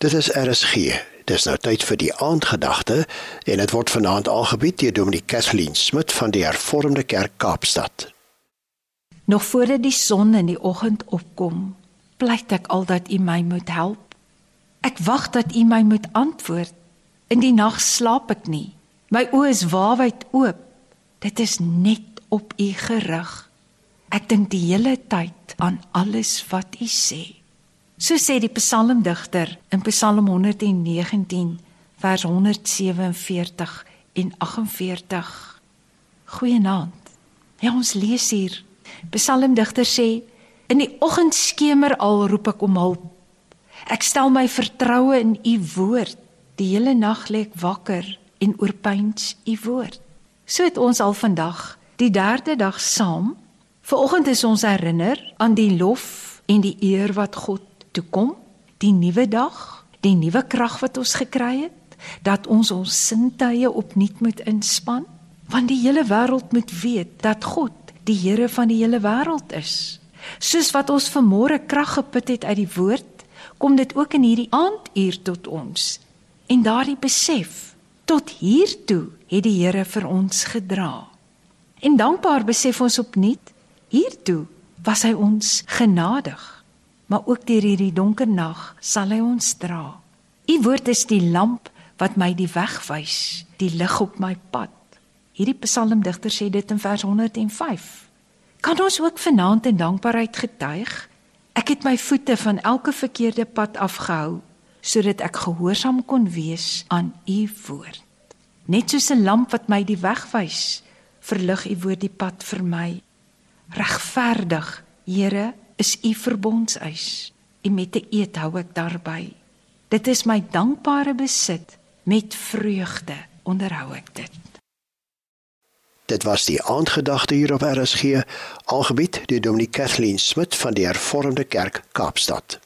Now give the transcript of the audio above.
Dit is RSG. Dis nou tyd vir die aandgedagte en dit word vanaand aangebied deur Dominee Kathleen Smit van die Hervormde Kerk Kaapstad. Nog voordat die son in die oggend opkom, pleit ek al dat U my moet help. Ek wag dat U my moet antwoord. In die nag slaap ek nie. My oë is waawyd oop. Dit is net op U gerig. Ek dink die hele tyd aan alles wat U sê. So sê die psalmdigter in Psalm 119 vers 147 en 48. Goeienaand. Ja, ons lees hier. Psalmdigter sê: In die oggendskemer al roep ek om hulp. Ek stel my vertroue in U woord. Die hele nag lê ek wakker en oorpyns U woord. So het ons al vandag, die derde dag saam. Vanoggend is ons herinner aan die lof en die eer wat God toe kom, die nuwe dag, die nuwe krag wat ons gekry het, dat ons ons sintuie opnuut moet inspann, want die hele wêreld moet weet dat God die Here van die hele wêreld is. Soos wat ons vanmôre krag geput het uit die woord, kom dit ook in hierdie aanduur tot ons. En daardie besef, tot hier toe het die Here vir ons gedra. En dankbaar besef ons opnuut, hier toe was hy ons genadig maar ook deur hierdie donker nag sal hy ons dra. U woord is die lamp wat my die weg wys, die lig op my pad. Hierdie psalmdigter sê dit in vers 105. Kan ons ook vanaand in dankbaarheid getuig? Ek het my voete van elke verkeerde pad afgehou sodat ek gehoorsaam kon wees aan u woord. Net soos 'n lamp wat my die weg wys, verlig u woord die pad vir my. Regverdig, Here, is u verbondseis. En met 'n eed hou ek daarby. Dit is my dankbare besit. Met vreugde onderhou ek dit. Dit was die aandgedagte hier op RSG, aangebied deur Dominee Kathleen Smit van die Hervormde Kerk Kaapstad.